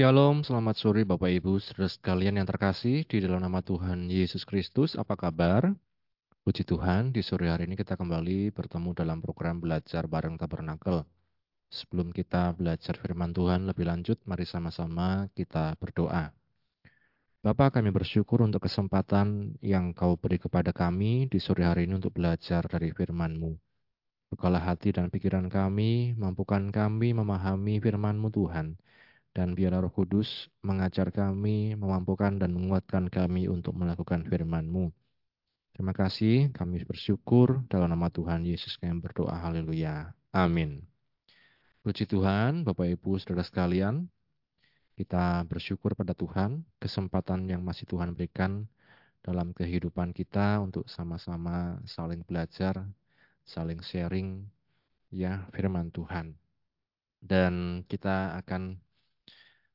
Shalom, selamat sore Bapak Ibu, saudara sekalian yang terkasih di dalam nama Tuhan Yesus Kristus. Apa kabar? Puji Tuhan, di sore hari ini kita kembali bertemu dalam program belajar bareng Tabernakel. Sebelum kita belajar firman Tuhan lebih lanjut, mari sama-sama kita berdoa. Bapak kami bersyukur untuk kesempatan yang kau beri kepada kami di sore hari ini untuk belajar dari firman-Mu. Bukalah hati dan pikiran kami, mampukan kami memahami firman-Mu Tuhan dan biarlah roh kudus mengajar kami, memampukan dan menguatkan kami untuk melakukan firman-Mu. Terima kasih, kami bersyukur dalam nama Tuhan Yesus kami berdoa, haleluya, amin. Puji Tuhan, Bapak Ibu, Saudara sekalian, kita bersyukur pada Tuhan, kesempatan yang masih Tuhan berikan dalam kehidupan kita untuk sama-sama saling belajar, saling sharing ya firman Tuhan. Dan kita akan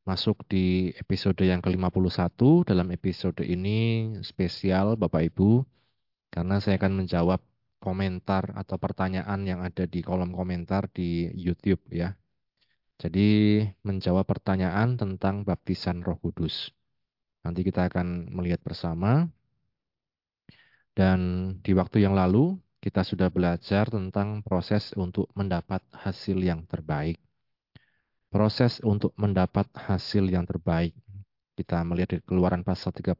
masuk di episode yang ke-51. Dalam episode ini spesial Bapak Ibu, karena saya akan menjawab komentar atau pertanyaan yang ada di kolom komentar di YouTube ya. Jadi menjawab pertanyaan tentang baptisan Roh Kudus. Nanti kita akan melihat bersama. Dan di waktu yang lalu kita sudah belajar tentang proses untuk mendapat hasil yang terbaik proses untuk mendapat hasil yang terbaik. Kita melihat di keluaran pasal 36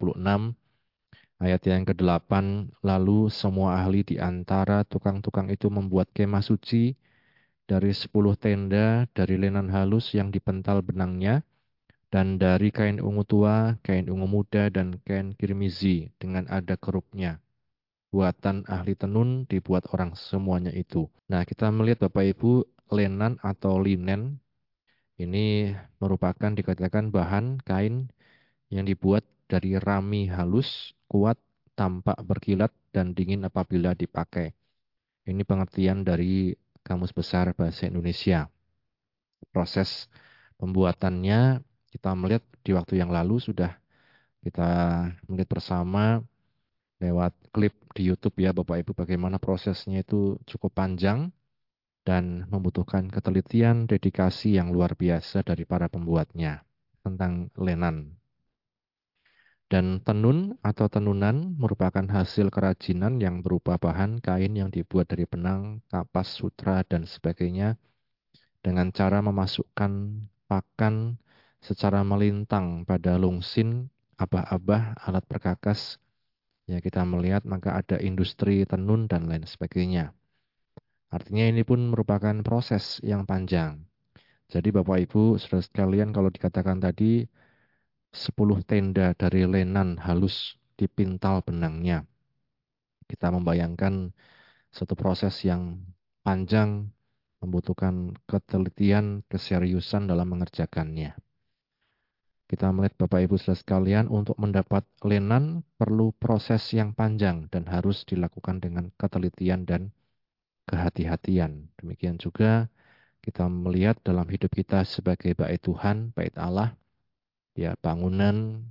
ayat yang ke-8, lalu semua ahli di antara tukang-tukang itu membuat kemah suci dari sepuluh tenda dari lenan halus yang dipental benangnya, dan dari kain ungu tua, kain ungu muda, dan kain kirmizi dengan ada kerupnya. Buatan ahli tenun dibuat orang semuanya itu. Nah, kita melihat Bapak Ibu, lenan atau linen ini merupakan dikatakan bahan kain yang dibuat dari rami halus, kuat, tampak berkilat, dan dingin apabila dipakai. Ini pengertian dari Kamus Besar Bahasa Indonesia. Proses pembuatannya kita melihat di waktu yang lalu sudah kita melihat bersama lewat klip di YouTube ya Bapak Ibu bagaimana prosesnya itu cukup panjang dan membutuhkan ketelitian, dedikasi yang luar biasa dari para pembuatnya tentang lenan. Dan tenun atau tenunan merupakan hasil kerajinan yang berupa bahan kain yang dibuat dari benang, kapas, sutra, dan sebagainya dengan cara memasukkan pakan secara melintang pada lungsin, abah-abah, alat perkakas. Ya kita melihat maka ada industri tenun dan lain sebagainya. Artinya ini pun merupakan proses yang panjang. Jadi Bapak Ibu, saudara sekalian kalau dikatakan tadi 10 tenda dari lenan halus dipintal benangnya. Kita membayangkan satu proses yang panjang membutuhkan ketelitian, keseriusan dalam mengerjakannya. Kita melihat Bapak Ibu saudara sekalian untuk mendapat lenan perlu proses yang panjang dan harus dilakukan dengan ketelitian dan kehati-hatian. Demikian juga kita melihat dalam hidup kita sebagai bait Tuhan, bait Allah, ya bangunan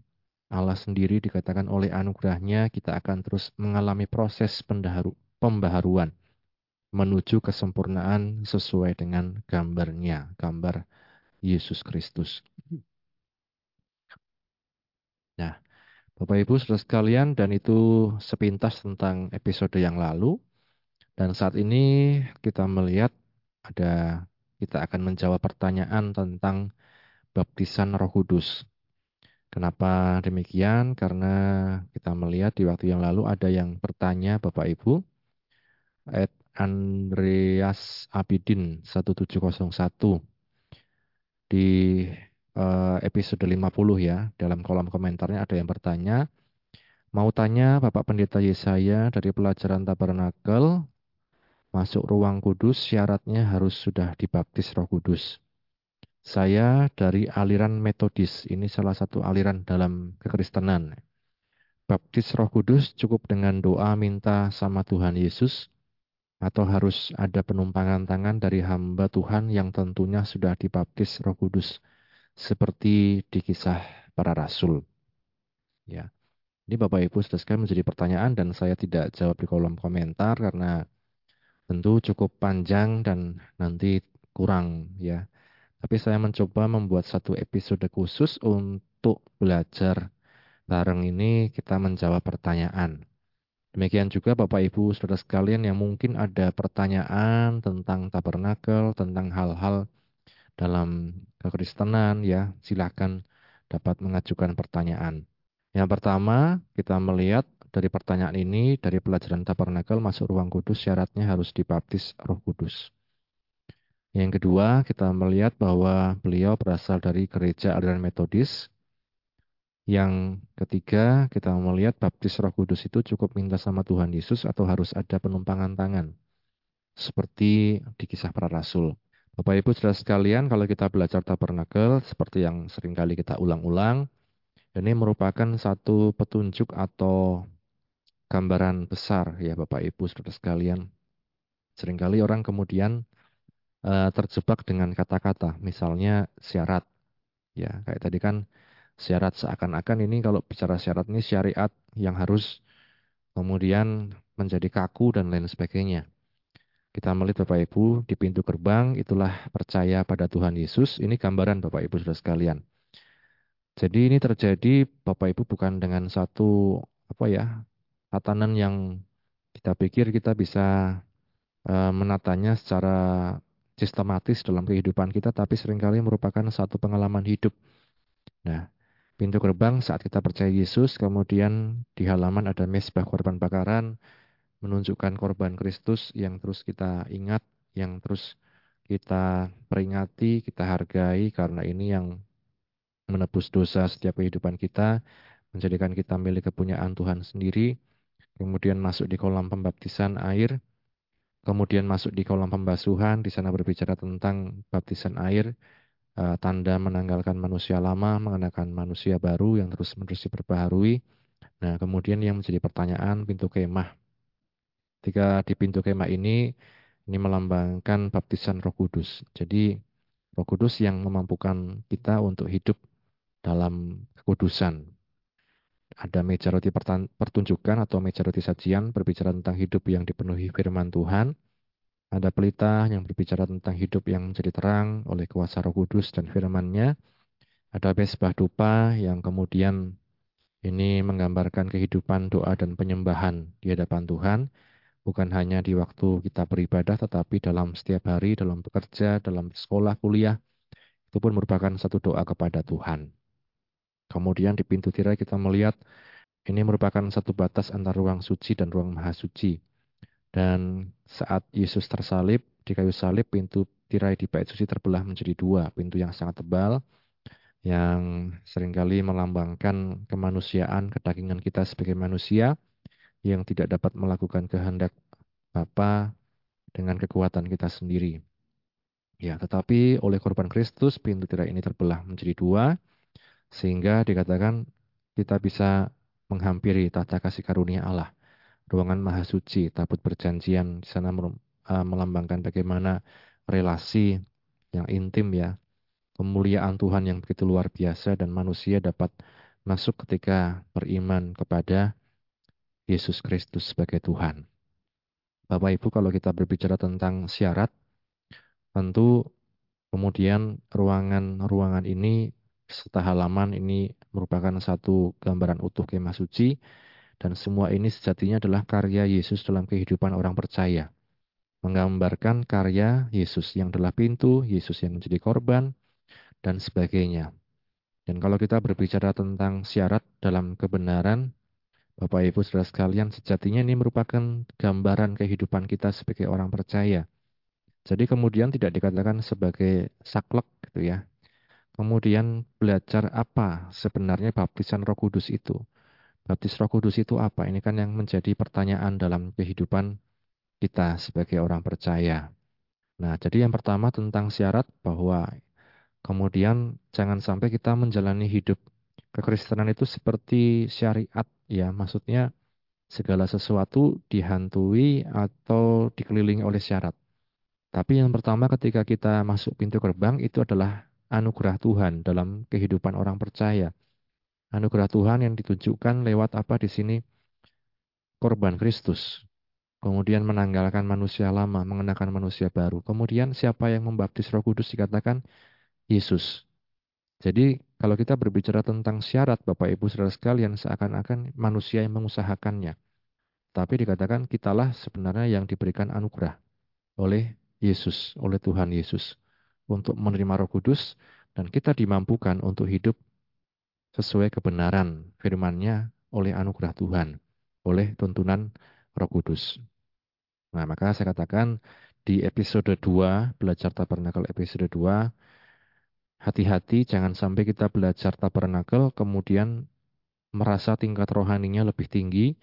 Allah sendiri dikatakan oleh anugerahnya kita akan terus mengalami proses pembaharuan menuju kesempurnaan sesuai dengan gambarnya, gambar Yesus Kristus. Nah, Bapak Ibu saudara sekalian, dan itu sepintas tentang episode yang lalu. Dan saat ini kita melihat ada kita akan menjawab pertanyaan tentang baptisan Roh Kudus. Kenapa demikian? Karena kita melihat di waktu yang lalu ada yang bertanya Bapak Ibu. Ed Andreas Abidin 1701 di eh, episode 50 ya, dalam kolom komentarnya ada yang bertanya, mau tanya Bapak Pendeta Yesaya dari pelajaran Tabernakel Masuk ruang kudus syaratnya harus sudah dibaptis roh kudus. Saya dari aliran metodis, ini salah satu aliran dalam kekristenan. Baptis roh kudus cukup dengan doa minta sama Tuhan Yesus, atau harus ada penumpangan tangan dari hamba Tuhan yang tentunya sudah dibaptis roh kudus, seperti di kisah para rasul. Ya, ini Bapak Ibu sudah sekali menjadi pertanyaan dan saya tidak jawab di kolom komentar karena tentu cukup panjang dan nanti kurang ya. Tapi saya mencoba membuat satu episode khusus untuk belajar bareng ini kita menjawab pertanyaan. Demikian juga Bapak Ibu Saudara sekalian yang mungkin ada pertanyaan tentang tabernakel, tentang hal-hal dalam kekristenan ya, silakan dapat mengajukan pertanyaan. Yang pertama, kita melihat dari pertanyaan ini, dari pelajaran tabernakel masuk ruang kudus syaratnya harus dibaptis Roh Kudus. Yang kedua, kita melihat bahwa beliau berasal dari gereja aliran metodis. Yang ketiga, kita melihat baptis roh kudus itu cukup minta sama Tuhan Yesus atau harus ada penumpangan tangan. Seperti di kisah para rasul. Bapak Ibu saudara sekalian, kalau kita belajar tabernakel, seperti yang sering kali kita ulang-ulang, ini merupakan satu petunjuk atau gambaran besar ya Bapak Ibu saudara sekalian. Seringkali orang kemudian uh, terjebak dengan kata-kata, misalnya syarat. Ya, kayak tadi kan syarat seakan-akan ini kalau bicara syarat ini syariat yang harus kemudian menjadi kaku dan lain sebagainya. Kita melihat Bapak Ibu di pintu gerbang itulah percaya pada Tuhan Yesus. Ini gambaran Bapak Ibu sudah sekalian. Jadi ini terjadi Bapak Ibu bukan dengan satu apa ya tatanan yang kita pikir kita bisa uh, menatanya secara sistematis dalam kehidupan kita, tapi sering kali merupakan satu pengalaman hidup. Nah, pintu gerbang saat kita percaya Yesus, kemudian di halaman ada mesbah korban bakaran, menunjukkan korban Kristus yang terus kita ingat, yang terus kita peringati, kita hargai, karena ini yang menebus dosa setiap kehidupan kita, menjadikan kita milik kepunyaan Tuhan sendiri, kemudian masuk di kolam pembaptisan air, Kemudian masuk di kolam pembasuhan, di sana berbicara tentang baptisan air, uh, tanda menanggalkan manusia lama, mengenakan manusia baru yang terus-menerus diperbaharui. Nah, kemudian yang menjadi pertanyaan pintu kemah. Ketika di pintu kemah ini, ini melambangkan baptisan roh kudus. Jadi, roh kudus yang memampukan kita untuk hidup dalam kekudusan. Ada meja roti pertunjukan atau meja roti sajian berbicara tentang hidup yang dipenuhi firman Tuhan. Ada pelita yang berbicara tentang hidup yang menjadi terang oleh kuasa roh kudus dan firman-Nya. Ada mesbah dupa yang kemudian ini menggambarkan kehidupan doa dan penyembahan di hadapan Tuhan. Bukan hanya di waktu kita beribadah, tetapi dalam setiap hari, dalam bekerja, dalam sekolah, kuliah. Itu pun merupakan satu doa kepada Tuhan. Kemudian di pintu tirai kita melihat ini merupakan satu batas antara ruang suci dan ruang maha suci. Dan saat Yesus tersalib di kayu salib, pintu tirai di bait suci terbelah menjadi dua, pintu yang sangat tebal yang sering kali melambangkan kemanusiaan, kedagingan kita sebagai manusia yang tidak dapat melakukan kehendak Bapa dengan kekuatan kita sendiri. Ya, tetapi oleh korban Kristus pintu tirai ini terbelah menjadi dua sehingga dikatakan kita bisa menghampiri tata kasih karunia Allah ruangan maha suci, tabut perjanjian di sana uh, melambangkan bagaimana relasi yang intim ya, kemuliaan Tuhan yang begitu luar biasa dan manusia dapat masuk ketika beriman kepada Yesus Kristus sebagai Tuhan. Bapak Ibu kalau kita berbicara tentang syarat, tentu kemudian ruangan-ruangan ini serta halaman ini merupakan satu gambaran utuh kemah suci dan semua ini sejatinya adalah karya Yesus dalam kehidupan orang percaya. Menggambarkan karya Yesus yang adalah pintu, Yesus yang menjadi korban, dan sebagainya. Dan kalau kita berbicara tentang syarat dalam kebenaran, Bapak Ibu Saudara sekalian, sejatinya ini merupakan gambaran kehidupan kita sebagai orang percaya. Jadi kemudian tidak dikatakan sebagai saklek gitu ya. Kemudian belajar apa sebenarnya baptisan Roh Kudus itu. Baptis Roh Kudus itu apa? Ini kan yang menjadi pertanyaan dalam kehidupan kita sebagai orang percaya. Nah, jadi yang pertama tentang syarat bahwa kemudian jangan sampai kita menjalani hidup kekristenan itu seperti syariat ya, maksudnya segala sesuatu dihantui atau dikelilingi oleh syarat. Tapi yang pertama ketika kita masuk pintu gerbang itu adalah anugerah Tuhan dalam kehidupan orang percaya anugerah Tuhan yang ditunjukkan lewat apa di sini? Korban Kristus. Kemudian menanggalkan manusia lama, mengenakan manusia baru. Kemudian siapa yang membaptis Roh Kudus dikatakan Yesus. Jadi kalau kita berbicara tentang syarat Bapak Ibu Saudara sekalian seakan-akan manusia yang mengusahakannya. Tapi dikatakan kitalah sebenarnya yang diberikan anugerah oleh Yesus, oleh Tuhan Yesus untuk menerima Roh Kudus dan kita dimampukan untuk hidup sesuai kebenaran firman-Nya oleh anugerah Tuhan, oleh tuntunan Roh Kudus. Nah, maka saya katakan di episode 2, belajar tabernakel episode 2, hati-hati jangan sampai kita belajar tabernakel kemudian merasa tingkat rohaninya lebih tinggi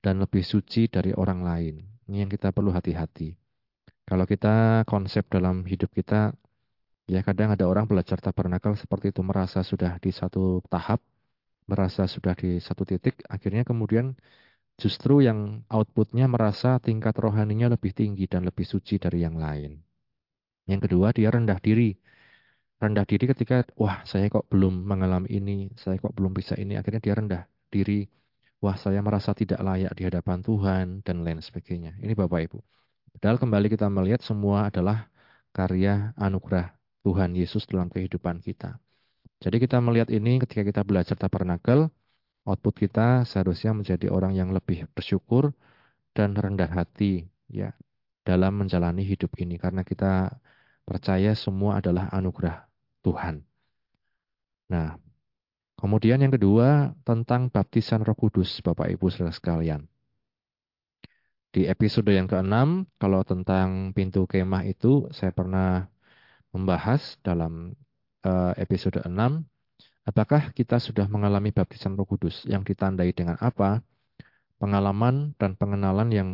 dan lebih suci dari orang lain. Ini yang kita perlu hati-hati. Kalau kita konsep dalam hidup kita, ya kadang ada orang belajar tabernakel seperti itu merasa sudah di satu tahap, merasa sudah di satu titik, akhirnya kemudian justru yang outputnya merasa tingkat rohaninya lebih tinggi dan lebih suci dari yang lain. Yang kedua, dia rendah diri. Rendah diri ketika, wah saya kok belum mengalami ini, saya kok belum bisa ini, akhirnya dia rendah diri. Wah saya merasa tidak layak di hadapan Tuhan, dan lain sebagainya. Ini Bapak Ibu. Padahal kembali kita melihat semua adalah karya anugerah Tuhan Yesus dalam kehidupan kita. Jadi kita melihat ini ketika kita belajar tabernakel, output kita seharusnya menjadi orang yang lebih bersyukur dan rendah hati ya dalam menjalani hidup ini karena kita percaya semua adalah anugerah Tuhan. Nah, kemudian yang kedua tentang baptisan Roh Kudus Bapak Ibu Saudara sekalian. Di episode yang keenam, kalau tentang pintu kemah itu saya pernah membahas dalam uh, episode 6 Apakah kita sudah mengalami baptisan Roh Kudus yang ditandai dengan apa? Pengalaman dan pengenalan yang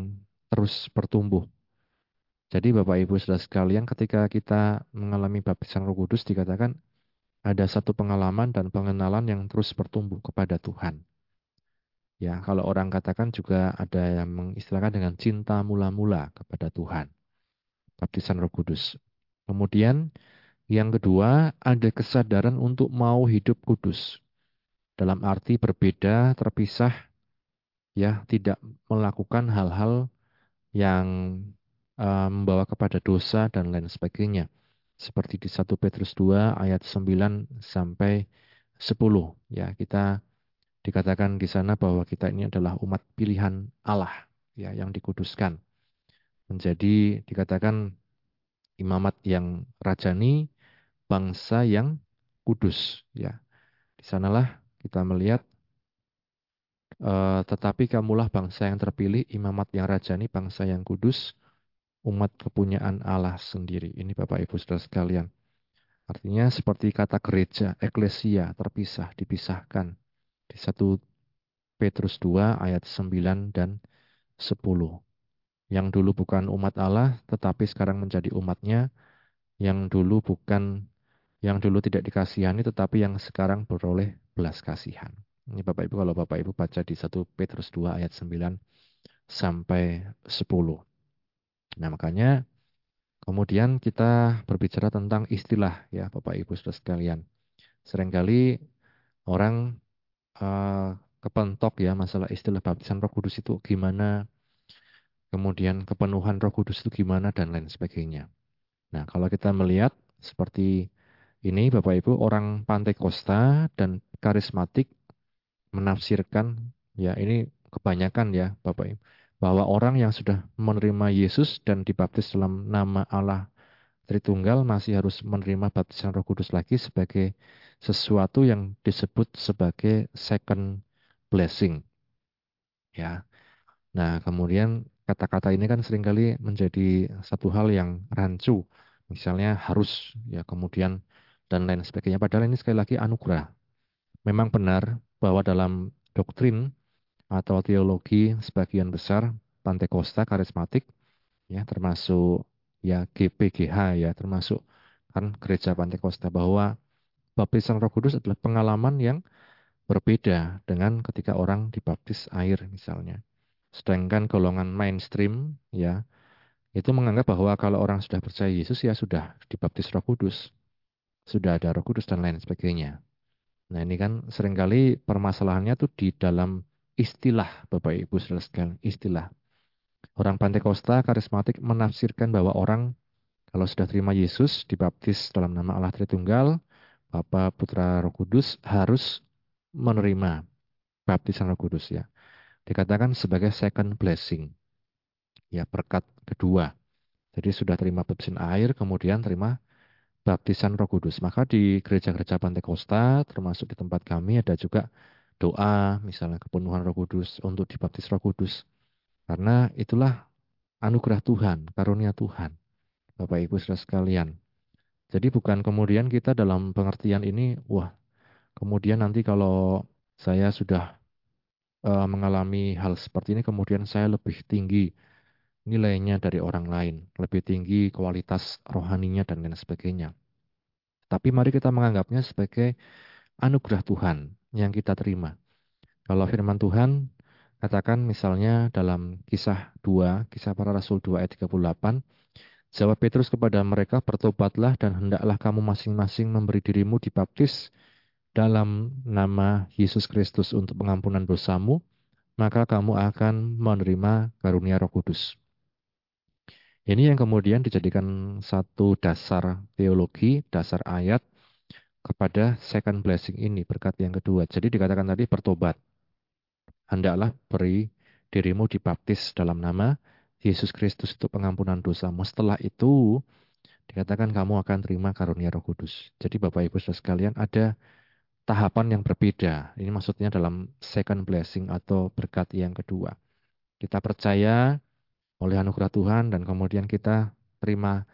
terus bertumbuh. Jadi Bapak Ibu Saudara sekalian ketika kita mengalami baptisan Roh Kudus dikatakan ada satu pengalaman dan pengenalan yang terus bertumbuh kepada Tuhan. Ya, kalau orang katakan juga ada yang mengistilahkan dengan cinta mula-mula kepada Tuhan. Baptisan Roh Kudus. Kemudian yang kedua, ada kesadaran untuk mau hidup kudus. Dalam arti berbeda, terpisah, ya, tidak melakukan hal-hal yang uh, membawa kepada dosa dan lain sebagainya. Seperti di 1 Petrus 2 ayat 9 sampai 10. Ya, kita dikatakan di sana bahwa kita ini adalah umat pilihan Allah ya yang dikuduskan. Menjadi dikatakan imamat yang rajani, bangsa yang kudus ya. Di sanalah kita melihat uh, tetapi kamulah bangsa yang terpilih, imamat yang rajani, bangsa yang kudus, umat kepunyaan Allah sendiri. Ini Bapak Ibu Saudara sekalian. Artinya seperti kata gereja, eklesia, terpisah, dipisahkan. Di 1 Petrus 2 ayat 9 dan 10. Yang dulu bukan umat Allah, tetapi sekarang menjadi umatnya. Yang dulu bukan yang dulu tidak dikasihani tetapi yang sekarang beroleh belas kasihan. Ini Bapak Ibu kalau Bapak Ibu baca di 1 Petrus 2 ayat 9 sampai 10. Nah, makanya kemudian kita berbicara tentang istilah ya Bapak Ibu Saudara sekalian. Seringkali orang uh, kepentok ya masalah istilah baptisan Roh Kudus itu gimana, kemudian kepenuhan Roh Kudus itu gimana dan lain sebagainya. Nah, kalau kita melihat seperti ini Bapak Ibu orang Pantai Costa dan karismatik menafsirkan ya ini kebanyakan ya Bapak Ibu bahwa orang yang sudah menerima Yesus dan dibaptis dalam nama Allah Tritunggal masih harus menerima baptisan Roh Kudus lagi sebagai sesuatu yang disebut sebagai second blessing. Ya. Nah, kemudian kata-kata ini kan sering kali menjadi satu hal yang rancu. Misalnya harus ya kemudian dan lain sebagainya. Padahal ini sekali lagi anugerah. Memang benar bahwa dalam doktrin atau teologi sebagian besar Pantai Costa karismatik ya termasuk ya GPGH ya termasuk kan gereja Pantai Costa bahwa baptisan Roh Kudus adalah pengalaman yang berbeda dengan ketika orang dibaptis air misalnya. Sedangkan golongan mainstream ya itu menganggap bahwa kalau orang sudah percaya Yesus ya sudah dibaptis Roh Kudus sudah ada roh kudus dan lain sebagainya. Nah ini kan sering kali permasalahannya tuh di dalam istilah Bapak Ibu saudara sekalian, istilah. Orang Pantai Costa karismatik menafsirkan bahwa orang Kalau sudah terima Yesus, dibaptis dalam nama Allah Tritunggal, Bapa, Putra, Roh Kudus harus menerima baptisan Roh Kudus ya. Dikatakan sebagai second blessing. Ya, berkat kedua. Jadi sudah terima baptisan air, kemudian terima baptisan Roh Kudus. Maka di gereja-gereja Pantekosta, termasuk di tempat kami ada juga doa, misalnya kepenuhan Roh Kudus untuk dibaptis Roh Kudus. Karena itulah anugerah Tuhan, karunia Tuhan. Bapak Ibu Saudara sekalian. Jadi bukan kemudian kita dalam pengertian ini, wah, kemudian nanti kalau saya sudah uh, mengalami hal seperti ini, kemudian saya lebih tinggi nilainya dari orang lain, lebih tinggi kualitas rohaninya dan lain sebagainya. Tapi mari kita menganggapnya sebagai anugerah Tuhan yang kita terima. Kalau firman Tuhan katakan misalnya dalam kisah 2, kisah para rasul 2 ayat 38, Jawab Petrus kepada mereka, bertobatlah dan hendaklah kamu masing-masing memberi dirimu dibaptis dalam nama Yesus Kristus untuk pengampunan dosamu, maka kamu akan menerima karunia roh kudus. Ini yang kemudian dijadikan satu dasar teologi, dasar ayat kepada second blessing ini, berkat yang kedua. Jadi dikatakan tadi bertobat. Hendaklah beri dirimu dibaptis dalam nama Yesus Kristus untuk pengampunan dosamu. Setelah itu dikatakan kamu akan terima karunia Roh Kudus. Jadi Bapak Ibu Saudara sekalian ada tahapan yang berbeda. Ini maksudnya dalam second blessing atau berkat yang kedua. Kita percaya oleh anugerah Tuhan dan kemudian kita terima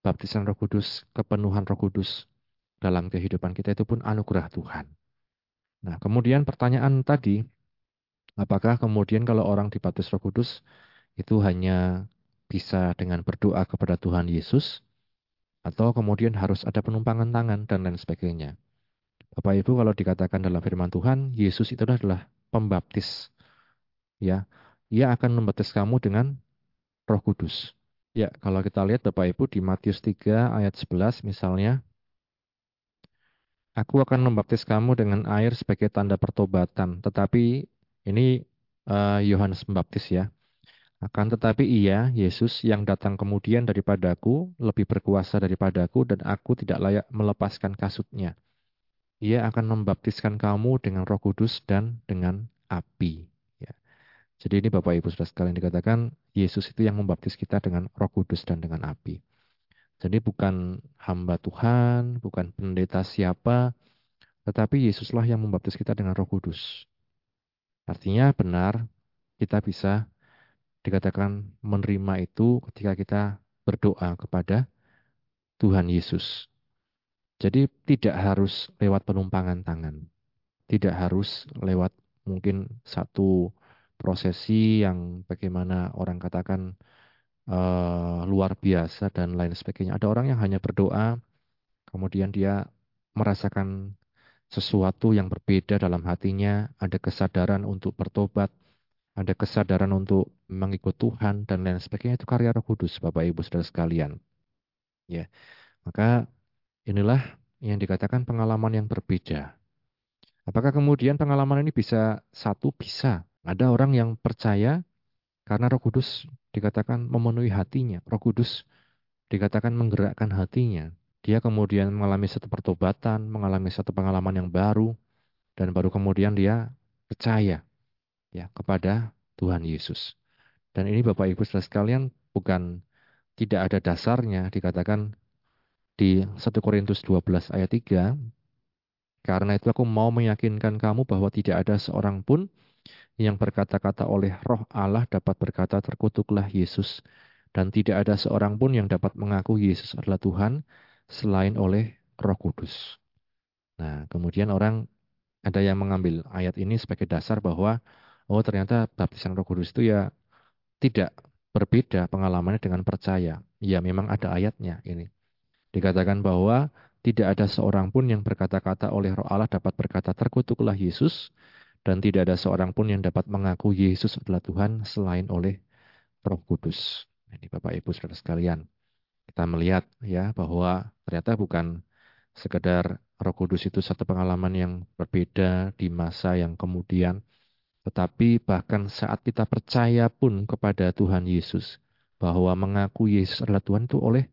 baptisan Roh Kudus, kepenuhan Roh Kudus dalam kehidupan kita itu pun anugerah Tuhan. Nah, kemudian pertanyaan tadi, apakah kemudian kalau orang dibaptis Roh Kudus itu hanya bisa dengan berdoa kepada Tuhan Yesus, atau kemudian harus ada penumpangan tangan dan lain sebagainya. Bapak Ibu kalau dikatakan dalam firman Tuhan, Yesus itu adalah pembaptis. Ya, ia akan membaptis kamu dengan Roh Kudus. Ya, kalau kita lihat Bapak Ibu di Matius 3 ayat 11 misalnya, Aku akan membaptis kamu dengan air sebagai tanda pertobatan. Tetapi ini uh, Yohanes Pembaptis ya. Akan tetapi ia, Yesus, yang datang kemudian daripadaku, lebih berkuasa daripadaku, dan aku tidak layak melepaskan kasutnya. Ia akan membaptiskan kamu dengan roh kudus dan dengan api. Ya. Jadi ini Bapak Ibu sudah sekalian dikatakan, Yesus itu yang membaptis kita dengan roh kudus dan dengan api. Jadi bukan hamba Tuhan, bukan pendeta siapa, tetapi Yesuslah yang membaptis kita dengan roh kudus. Artinya benar, kita bisa dikatakan menerima itu ketika kita berdoa kepada Tuhan Yesus. Jadi tidak harus lewat penumpangan tangan. Tidak harus lewat mungkin satu prosesi yang bagaimana orang katakan uh, luar biasa dan lain sebagainya. Ada orang yang hanya berdoa, kemudian dia merasakan sesuatu yang berbeda dalam hatinya, ada kesadaran untuk bertobat, ada kesadaran untuk mengikut Tuhan dan lain sebagainya itu karya Roh Kudus Bapak Ibu Saudara sekalian. Ya. Maka inilah yang dikatakan pengalaman yang berbeda. Apakah kemudian pengalaman ini bisa satu bisa? Ada orang yang percaya karena Roh Kudus dikatakan memenuhi hatinya. Roh Kudus dikatakan menggerakkan hatinya. Dia kemudian mengalami satu pertobatan, mengalami satu pengalaman yang baru, dan baru kemudian dia percaya ya kepada Tuhan Yesus. Dan ini Bapak Ibu Saudara sekalian bukan tidak ada dasarnya dikatakan di 1 Korintus 12 ayat 3 karena itu aku mau meyakinkan kamu bahwa tidak ada seorang pun yang berkata-kata oleh roh Allah dapat berkata terkutuklah Yesus dan tidak ada seorang pun yang dapat mengaku Yesus adalah Tuhan selain oleh Roh Kudus. Nah, kemudian orang ada yang mengambil ayat ini sebagai dasar bahwa oh ternyata baptisan Roh Kudus itu ya tidak berbeda pengalamannya dengan percaya. Ya memang ada ayatnya ini. Dikatakan bahwa tidak ada seorang pun yang berkata-kata oleh roh Allah dapat berkata terkutuklah Yesus dan tidak ada seorang pun yang dapat mengaku Yesus adalah Tuhan selain oleh Roh Kudus. Ini Bapak Ibu Saudara sekalian, kita melihat ya bahwa ternyata bukan sekedar Roh Kudus itu satu pengalaman yang berbeda di masa yang kemudian, tetapi bahkan saat kita percaya pun kepada Tuhan Yesus, bahwa mengaku Yesus adalah Tuhan itu oleh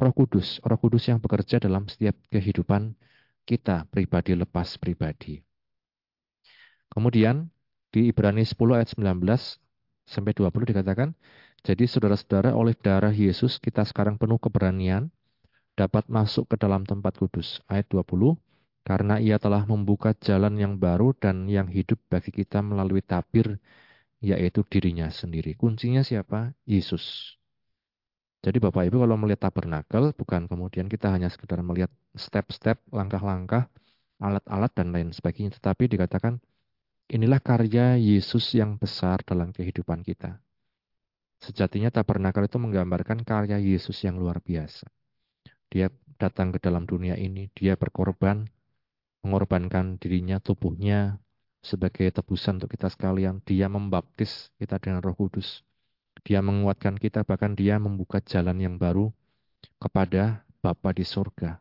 Roh Kudus, Roh Kudus yang bekerja dalam setiap kehidupan kita pribadi lepas pribadi. Kemudian di Ibrani 10 ayat 19 sampai 20 dikatakan, jadi saudara-saudara oleh darah Yesus kita sekarang penuh keberanian dapat masuk ke dalam tempat kudus. Ayat 20, karena ia telah membuka jalan yang baru dan yang hidup bagi kita melalui tabir, yaitu dirinya sendiri. Kuncinya siapa? Yesus. Jadi Bapak Ibu kalau melihat tabernakel, bukan kemudian kita hanya sekedar melihat step-step, langkah-langkah, alat-alat, dan lain sebagainya. Tetapi dikatakan, inilah karya Yesus yang besar dalam kehidupan kita. Sejatinya tabernakel itu menggambarkan karya Yesus yang luar biasa. Dia datang ke dalam dunia ini, dia berkorban, mengorbankan dirinya, tubuhnya sebagai tebusan untuk kita sekalian. Dia membaptis kita dengan roh kudus. Dia menguatkan kita, bahkan dia membuka jalan yang baru kepada Bapa di surga.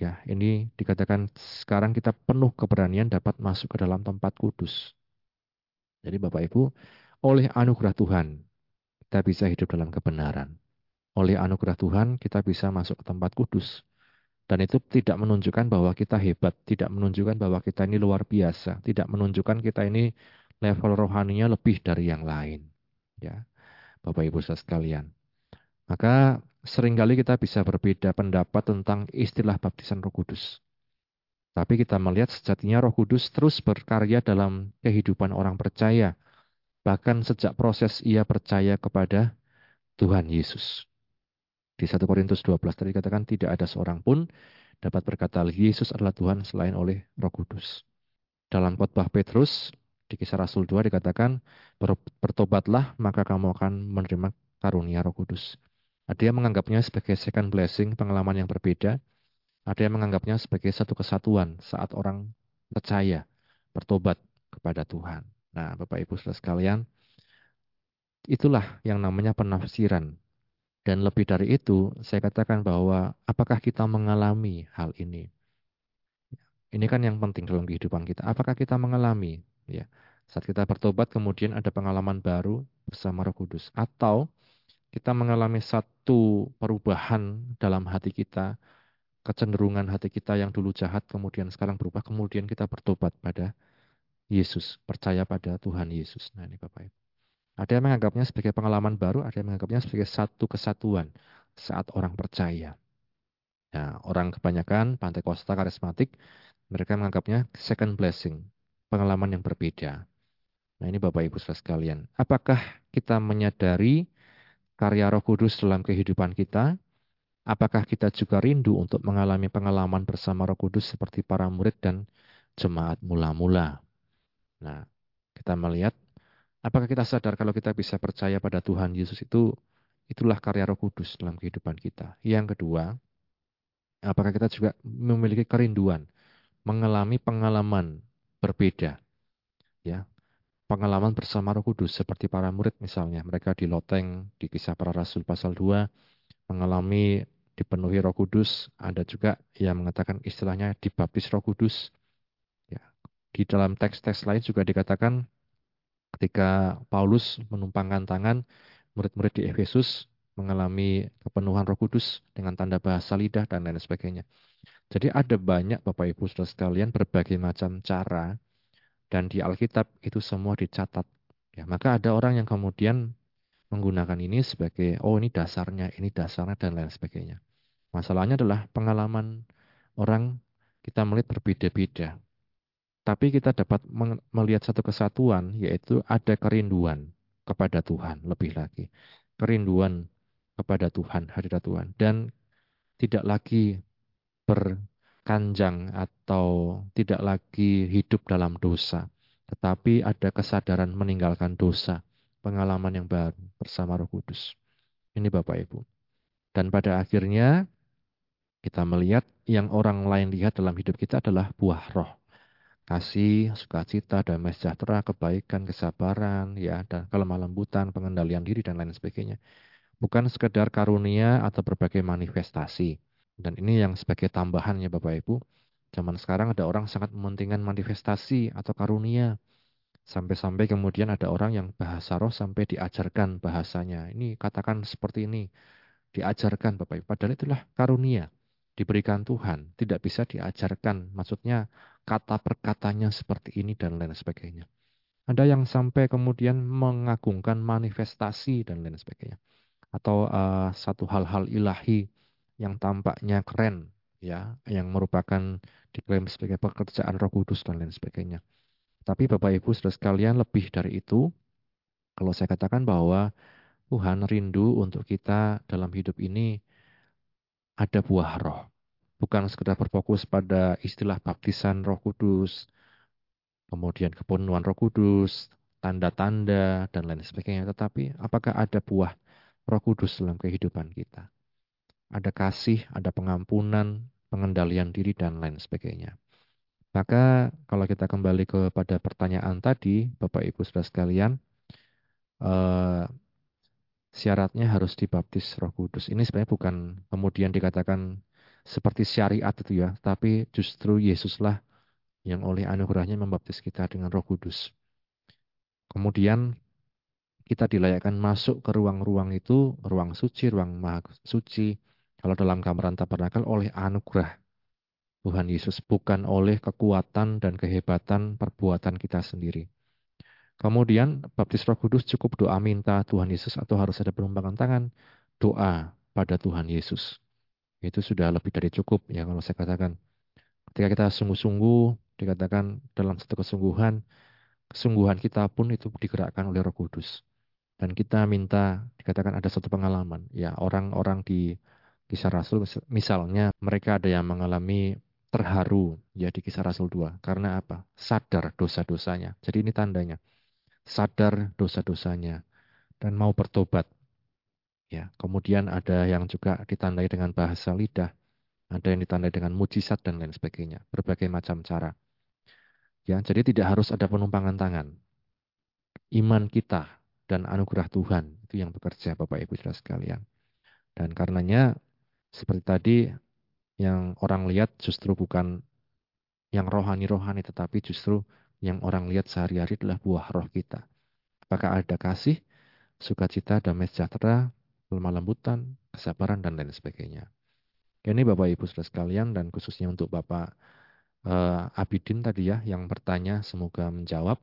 Ya, ini dikatakan sekarang kita penuh keberanian dapat masuk ke dalam tempat kudus. Jadi Bapak Ibu, oleh anugerah Tuhan, kita bisa hidup dalam kebenaran. Oleh anugerah Tuhan, kita bisa masuk ke tempat kudus. Dan itu tidak menunjukkan bahwa kita hebat, tidak menunjukkan bahwa kita ini luar biasa, tidak menunjukkan kita ini level rohaninya lebih dari yang lain. Ya, Bapak Ibu saudara sekalian. Maka sering kali kita bisa berbeda pendapat tentang istilah baptisan Roh Kudus. Tapi kita melihat sejatinya Roh Kudus terus berkarya dalam kehidupan orang percaya, bahkan sejak proses ia percaya kepada Tuhan Yesus. Di 1 Korintus 12 tadi katakan tidak ada seorang pun dapat berkata Yesus adalah Tuhan selain oleh Roh Kudus. Dalam khotbah Petrus di kisah Rasul 2 dikatakan, bertobatlah maka kamu akan menerima karunia roh kudus. Ada yang menganggapnya sebagai second blessing, pengalaman yang berbeda. Ada yang menganggapnya sebagai satu kesatuan saat orang percaya, bertobat kepada Tuhan. Nah, Bapak Ibu Saudara sekalian, itulah yang namanya penafsiran. Dan lebih dari itu, saya katakan bahwa apakah kita mengalami hal ini? Ini kan yang penting dalam kehidupan kita. Apakah kita mengalami Ya. Saat kita bertobat kemudian ada pengalaman baru bersama Roh Kudus atau kita mengalami satu perubahan dalam hati kita, kecenderungan hati kita yang dulu jahat kemudian sekarang berubah, kemudian kita bertobat pada Yesus, percaya pada Tuhan Yesus. Nah, ini Bapak Ibu. Ada yang menganggapnya sebagai pengalaman baru, ada yang menganggapnya sebagai satu kesatuan saat orang percaya. Nah, orang kebanyakan pantai Costa karismatik, mereka menganggapnya second blessing, pengalaman yang berbeda. Nah ini Bapak Ibu saudara sekalian. Apakah kita menyadari karya roh kudus dalam kehidupan kita? Apakah kita juga rindu untuk mengalami pengalaman bersama roh kudus seperti para murid dan jemaat mula-mula? Nah, kita melihat apakah kita sadar kalau kita bisa percaya pada Tuhan Yesus itu itulah karya Roh Kudus dalam kehidupan kita. Yang kedua, apakah kita juga memiliki kerinduan mengalami pengalaman berbeda. Ya. Pengalaman bersama Roh Kudus seperti para murid misalnya, mereka di loteng di kisah para rasul pasal 2 mengalami dipenuhi Roh Kudus, ada juga yang mengatakan istilahnya dibaptis Roh Kudus. Ya. Di dalam teks-teks lain juga dikatakan ketika Paulus menumpangkan tangan murid-murid di Efesus mengalami kepenuhan Roh Kudus dengan tanda bahasa lidah dan lain sebagainya. Jadi ada banyak Bapak Ibu Saudara sekalian berbagai macam cara dan di Alkitab itu semua dicatat. Ya, maka ada orang yang kemudian menggunakan ini sebagai oh ini dasarnya, ini dasarnya dan lain sebagainya. Masalahnya adalah pengalaman orang kita melihat berbeda-beda. Tapi kita dapat melihat satu kesatuan yaitu ada kerinduan kepada Tuhan lebih lagi. Kerinduan kepada Tuhan, hadirat Tuhan dan tidak lagi berkanjang atau tidak lagi hidup dalam dosa, tetapi ada kesadaran meninggalkan dosa, pengalaman yang baru bersama Roh Kudus. Ini Bapak Ibu. Dan pada akhirnya kita melihat yang orang lain lihat dalam hidup kita adalah buah roh. Kasih, sukacita, damai sejahtera, kebaikan, kesabaran, ya, dan kelemah lembutan, pengendalian diri, dan lain sebagainya. Bukan sekedar karunia atau berbagai manifestasi. Dan ini yang sebagai tambahannya Bapak Ibu. Zaman sekarang ada orang sangat mementingkan manifestasi atau karunia. Sampai-sampai kemudian ada orang yang bahasa roh sampai diajarkan bahasanya. Ini katakan seperti ini. diajarkan Bapak Ibu. Padahal itulah karunia diberikan Tuhan. Tidak bisa diajarkan. Maksudnya kata perkatanya seperti ini dan lain sebagainya. Ada yang sampai kemudian mengagungkan manifestasi dan lain sebagainya. Atau uh, satu hal-hal ilahi yang tampaknya keren ya, yang merupakan diklaim sebagai pekerjaan Roh Kudus dan lain sebagainya. Tapi Bapak Ibu Saudara sekalian lebih dari itu, kalau saya katakan bahwa Tuhan rindu untuk kita dalam hidup ini ada buah roh. Bukan sekedar berfokus pada istilah baptisan roh kudus, kemudian kepenuhan roh kudus, tanda-tanda, dan lain sebagainya. Tetapi apakah ada buah roh kudus dalam kehidupan kita? Ada kasih, ada pengampunan, pengendalian diri, dan lain sebagainya. Maka kalau kita kembali kepada pertanyaan tadi, Bapak Ibu Saudara sekalian, eh, syaratnya harus dibaptis Roh Kudus. Ini sebenarnya bukan kemudian dikatakan seperti syariat itu ya, tapi justru Yesuslah yang oleh anugerahnya membaptis kita dengan Roh Kudus. Kemudian kita dilayakkan masuk ke ruang-ruang itu, ruang suci, ruang maha suci, kalau dalam gambaran tabernakel oleh anugerah Tuhan Yesus, bukan oleh kekuatan dan kehebatan perbuatan kita sendiri. Kemudian baptis Roh Kudus cukup doa minta Tuhan Yesus atau harus ada penumpangan tangan? Doa pada Tuhan Yesus. Itu sudah lebih dari cukup ya kalau saya katakan. Ketika kita sungguh-sungguh dikatakan dalam satu kesungguhan, kesungguhan kita pun itu digerakkan oleh Roh Kudus. Dan kita minta dikatakan ada satu pengalaman. Ya orang-orang di kisah Rasul misalnya mereka ada yang mengalami terharu ya di kisah Rasul 2. Karena apa? Sadar dosa-dosanya. Jadi ini tandanya sadar dosa-dosanya dan mau bertobat. Ya, kemudian ada yang juga ditandai dengan bahasa lidah, ada yang ditandai dengan mujizat dan lain sebagainya, berbagai macam cara. Ya, jadi tidak harus ada penumpangan tangan. Iman kita dan anugerah Tuhan itu yang bekerja Bapak Ibu Saudara sekalian. Dan karenanya seperti tadi yang orang lihat justru bukan yang rohani-rohani tetapi justru yang orang lihat sehari-hari adalah buah roh kita. Apakah ada kasih, sukacita, damai sejahtera, lemah lembutan, kesabaran, dan lain sebagainya. Ini Bapak Ibu sudah sekalian dan khususnya untuk Bapak uh, Abidin tadi ya yang bertanya semoga menjawab.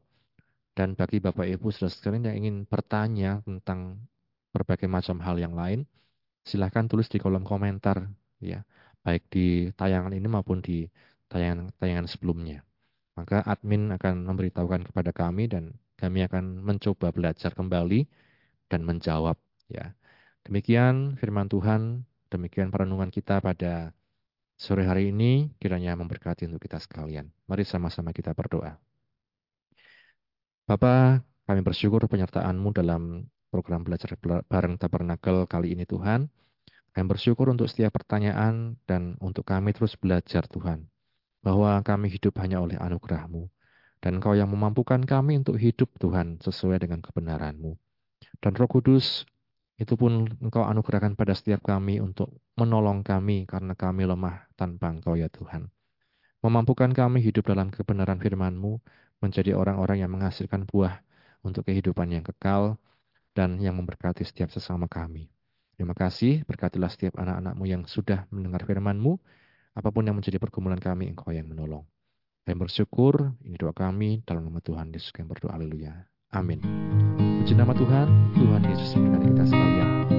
Dan bagi Bapak Ibu sudah sekalian yang ingin bertanya tentang berbagai macam hal yang lain, silahkan tulis di kolom komentar ya, baik di tayangan ini maupun di tayangan-tayangan sebelumnya. Maka admin akan memberitahukan kepada kami dan kami akan mencoba belajar kembali dan menjawab ya. Demikian firman Tuhan, demikian perenungan kita pada sore hari ini kiranya memberkati untuk kita sekalian. Mari sama-sama kita berdoa. Bapak, kami bersyukur penyertaan-Mu dalam program belajar bareng Tabernakel kali ini Tuhan. Kami bersyukur untuk setiap pertanyaan dan untuk kami terus belajar Tuhan bahwa kami hidup hanya oleh anugerah-Mu. Dan Engkau yang memampukan kami untuk hidup Tuhan sesuai dengan kebenaran-Mu. Dan Roh Kudus itu pun Engkau anugerahkan pada setiap kami untuk menolong kami karena kami lemah tanpa Engkau ya Tuhan. Memampukan kami hidup dalam kebenaran firman-Mu, menjadi orang-orang yang menghasilkan buah untuk kehidupan yang kekal dan yang memberkati setiap sesama kami. Terima kasih, berkatilah setiap anak-anakmu yang sudah mendengar firman-Mu, Apa pun yang menjadi pergumulan kami, Engkau yang menolong. Kami bersyukur, ini doa kami dalam nama Tuhan Yesus yang berdoa, haleluya. Amin. Puji nama Tuhan, Tuhan Yesus memberkati kita sekalian.